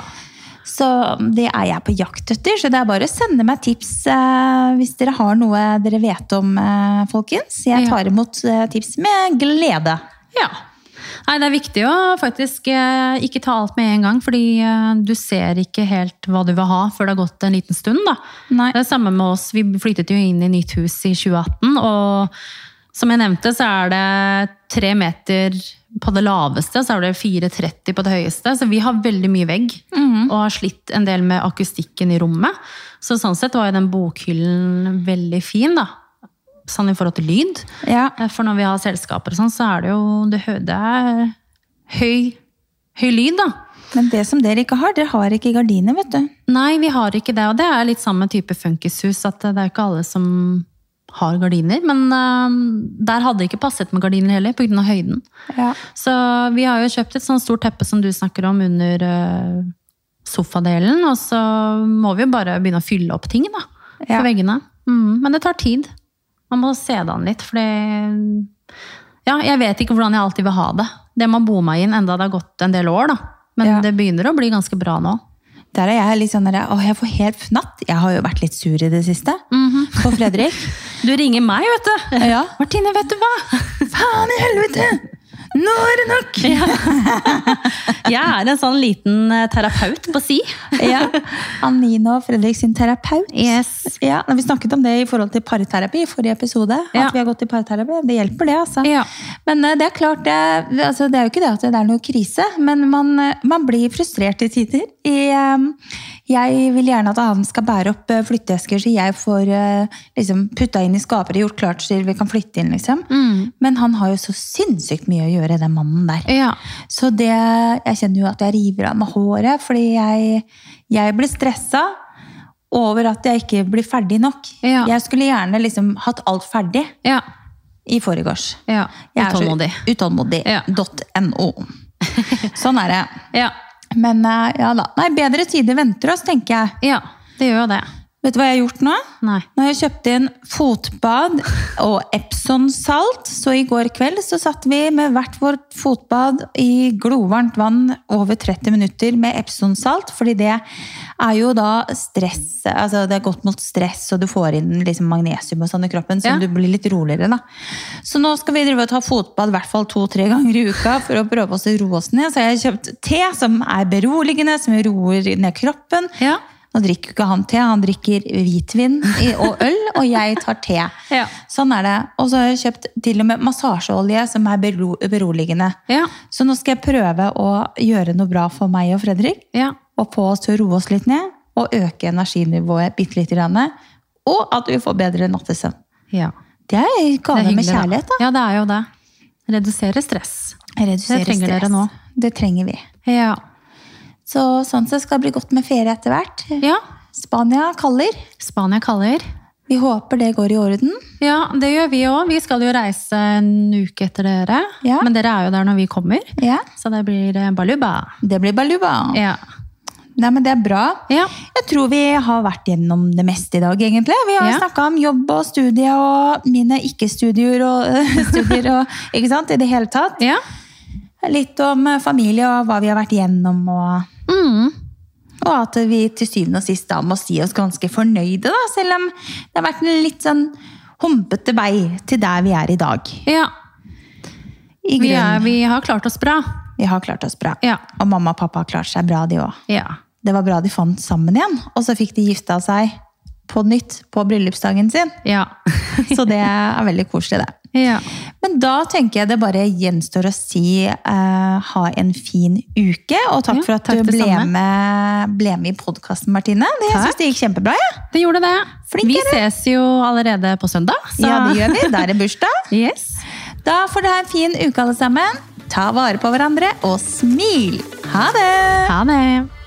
Så det er jeg på jakt etter. Så det er bare å sende meg tips eh, hvis dere har noe dere vet om, eh, folkens. Jeg Ja. tar imot eh, tips med glede. Ja. Nei, det er viktig å faktisk eh, ikke ta alt med en gang, fordi eh, du ser ikke helt hva du vil ha før det har gått en liten stund. Da. Nei. Det er samme med oss. Vi flyttet jo inn i nytt hus i 2018, og som jeg nevnte, så er det tre meter på det laveste, så er det 4,30 på det høyeste. Så vi har veldig mye vegg, og har slitt en del med akustikken i rommet. Så sånn sett var jo den bokhyllen veldig fin, da. Sånn i forhold til lyd. Ja. Eh, For når vi har selskaper og sånn, så er det jo det, det er høy, høy lyd, da. Men det som dere ikke har, dere har ikke gardiner, vet du. Nei, vi har ikke det, og det er litt samme type funkishus, at det er ikke alle som har gardiner. Men uh, der hadde det ikke passet med gardiner heller, pga. høyden. Ja. Så vi har jo kjøpt et sånt stort teppe som du snakker om under uh, sofadelen, og så må vi jo bare begynne å fylle opp ting da, For Ja. veggene. Mm, men det tar tid. Man må se det an litt, for det Ja, jeg vet ikke hvordan jeg alltid vil ha det. Det må bo meg inn enda det har gått en del år, da. Men Ja. det begynner å bli ganske bra nå. Der er jeg litt sånn der, åh, jeg får helt fnatt. Jeg har jo vært litt sur i det siste. På Fredrik. Du ringer meg, vet du! Ja. Martine, vet du hva? Faen i helvete! Nå er det nok! Jeg er en sånn liten eh, terapeut på si. Ja. Anine og Fredrik sin terapeut. Yes. Ja, Vi snakket om det i forhold til parterapi i forrige episode. Ja. At vi har gått i parterapi. Det hjelper, det. altså. Ja. Men eh, det er klart, det, altså, det er jo ikke det at det er noe krise, men man, eh, man blir frustrert i tider. I, eh, jeg vil gjerne at han skal bære opp eh, flytteesker, så jeg får eh, liksom, putta inn i skapere, gjort klart så vi kan flytte inn. liksom. Mm. Men han har jo så sinnssykt mye å gjøre, den mannen der. Ja. Så det, jeg kjenner jo at jeg river av meg håret, fordi jeg, jeg blir stressa over at jeg ikke blir ferdig nok. Ja. Jeg skulle gjerne liksom hatt alt ferdig Ja. i forgårs. ja. Utålmodig. Utålmodig.no. Ja. Sånn er det. Ja. Men eh, ja da. Nei, bedre tider venter oss, tenker jeg. ja, det gjør jo det. Vet du hva jeg har gjort nå? Nei. Nå har jeg kjøpt inn fotbad og Epson-salt. Så i går kveld så satt vi med hvert vårt fotbad i glovarmt vann over 30 minutter med Epson-salt. Fordi det er jo da stress altså Det er godt mot stress, og du får inn liksom magnesium og sånn i kroppen, så Ja. du blir litt roligere. da. Så nå skal vi drive og ta fotbad i hvert fall to-tre ganger i uka for å prøve oss å roe oss ned. Så jeg har kjøpt te som er beroligende, som roer ned kroppen. Ja. Nå drikker jo ikke han te, han drikker hvitvin og øl, og jeg tar te. Ja. Sånn er det. Og så har jeg kjøpt til og med massasjeolje som er bero beroligende. Ja. Så nå skal jeg prøve å gjøre noe bra for meg og Fredrik, Ja. og få oss til å roe oss litt ned, og øke energinivået bitte lite grann. Og at vi får bedre nattesøvn. ja. Det er gave med kjærlighet, da. Ja, det er jo det. Redusere stress. Redusere Det trenger stress. dere nå. Det trenger vi. Ja. Så sånn sett skal det bli godt med ferie etter hvert. ja. Spania kaller. Spania kaller. Vi håper det går i orden. Ja, det gjør vi òg. Vi skal jo reise en uke etter dere. Ja. Men dere er jo der når vi kommer. Ja, Så det blir eh, baluba. det blir baluba. Ja. Nei, men det er bra. Ja. Jeg tror vi har vært gjennom det meste i dag, egentlig. Vi har Ja. snakka om jobb og studie og mine ikke-studier og studier og Ikke sant? I det hele tatt. ja. Litt om familie og hva vi har vært gjennom, og, Mm. og at vi til syvende og sist da må si oss ganske fornøyde, da. Selv om det har vært en litt sånn humpete vei til der vi er i dag. ja. I Vi, er, vi har klart oss bra. Vi har klart oss bra. Ja. Og mamma og pappa har klart seg bra, de òg. Ja. Det var bra de fant sammen igjen, og så fikk de gifta seg på nytt på bryllupsdagen sin. Ja. Så det er veldig koselig, det. Ja. Men da tenker jeg det bare gjenstår å si uh, ha en fin uke, og takk Ja, for at takk du ble med, ble med i podkasten, Martine. Det, jeg syns det gikk kjempebra. Ja. Det gjorde det. Flink vi ses jo allerede på søndag. Så. ja, det gjør vi. Da er det bursdag. Yes. Da får dere ha en fin uke, alle sammen. Ta vare på hverandre, og smil! Ha det! Ha det.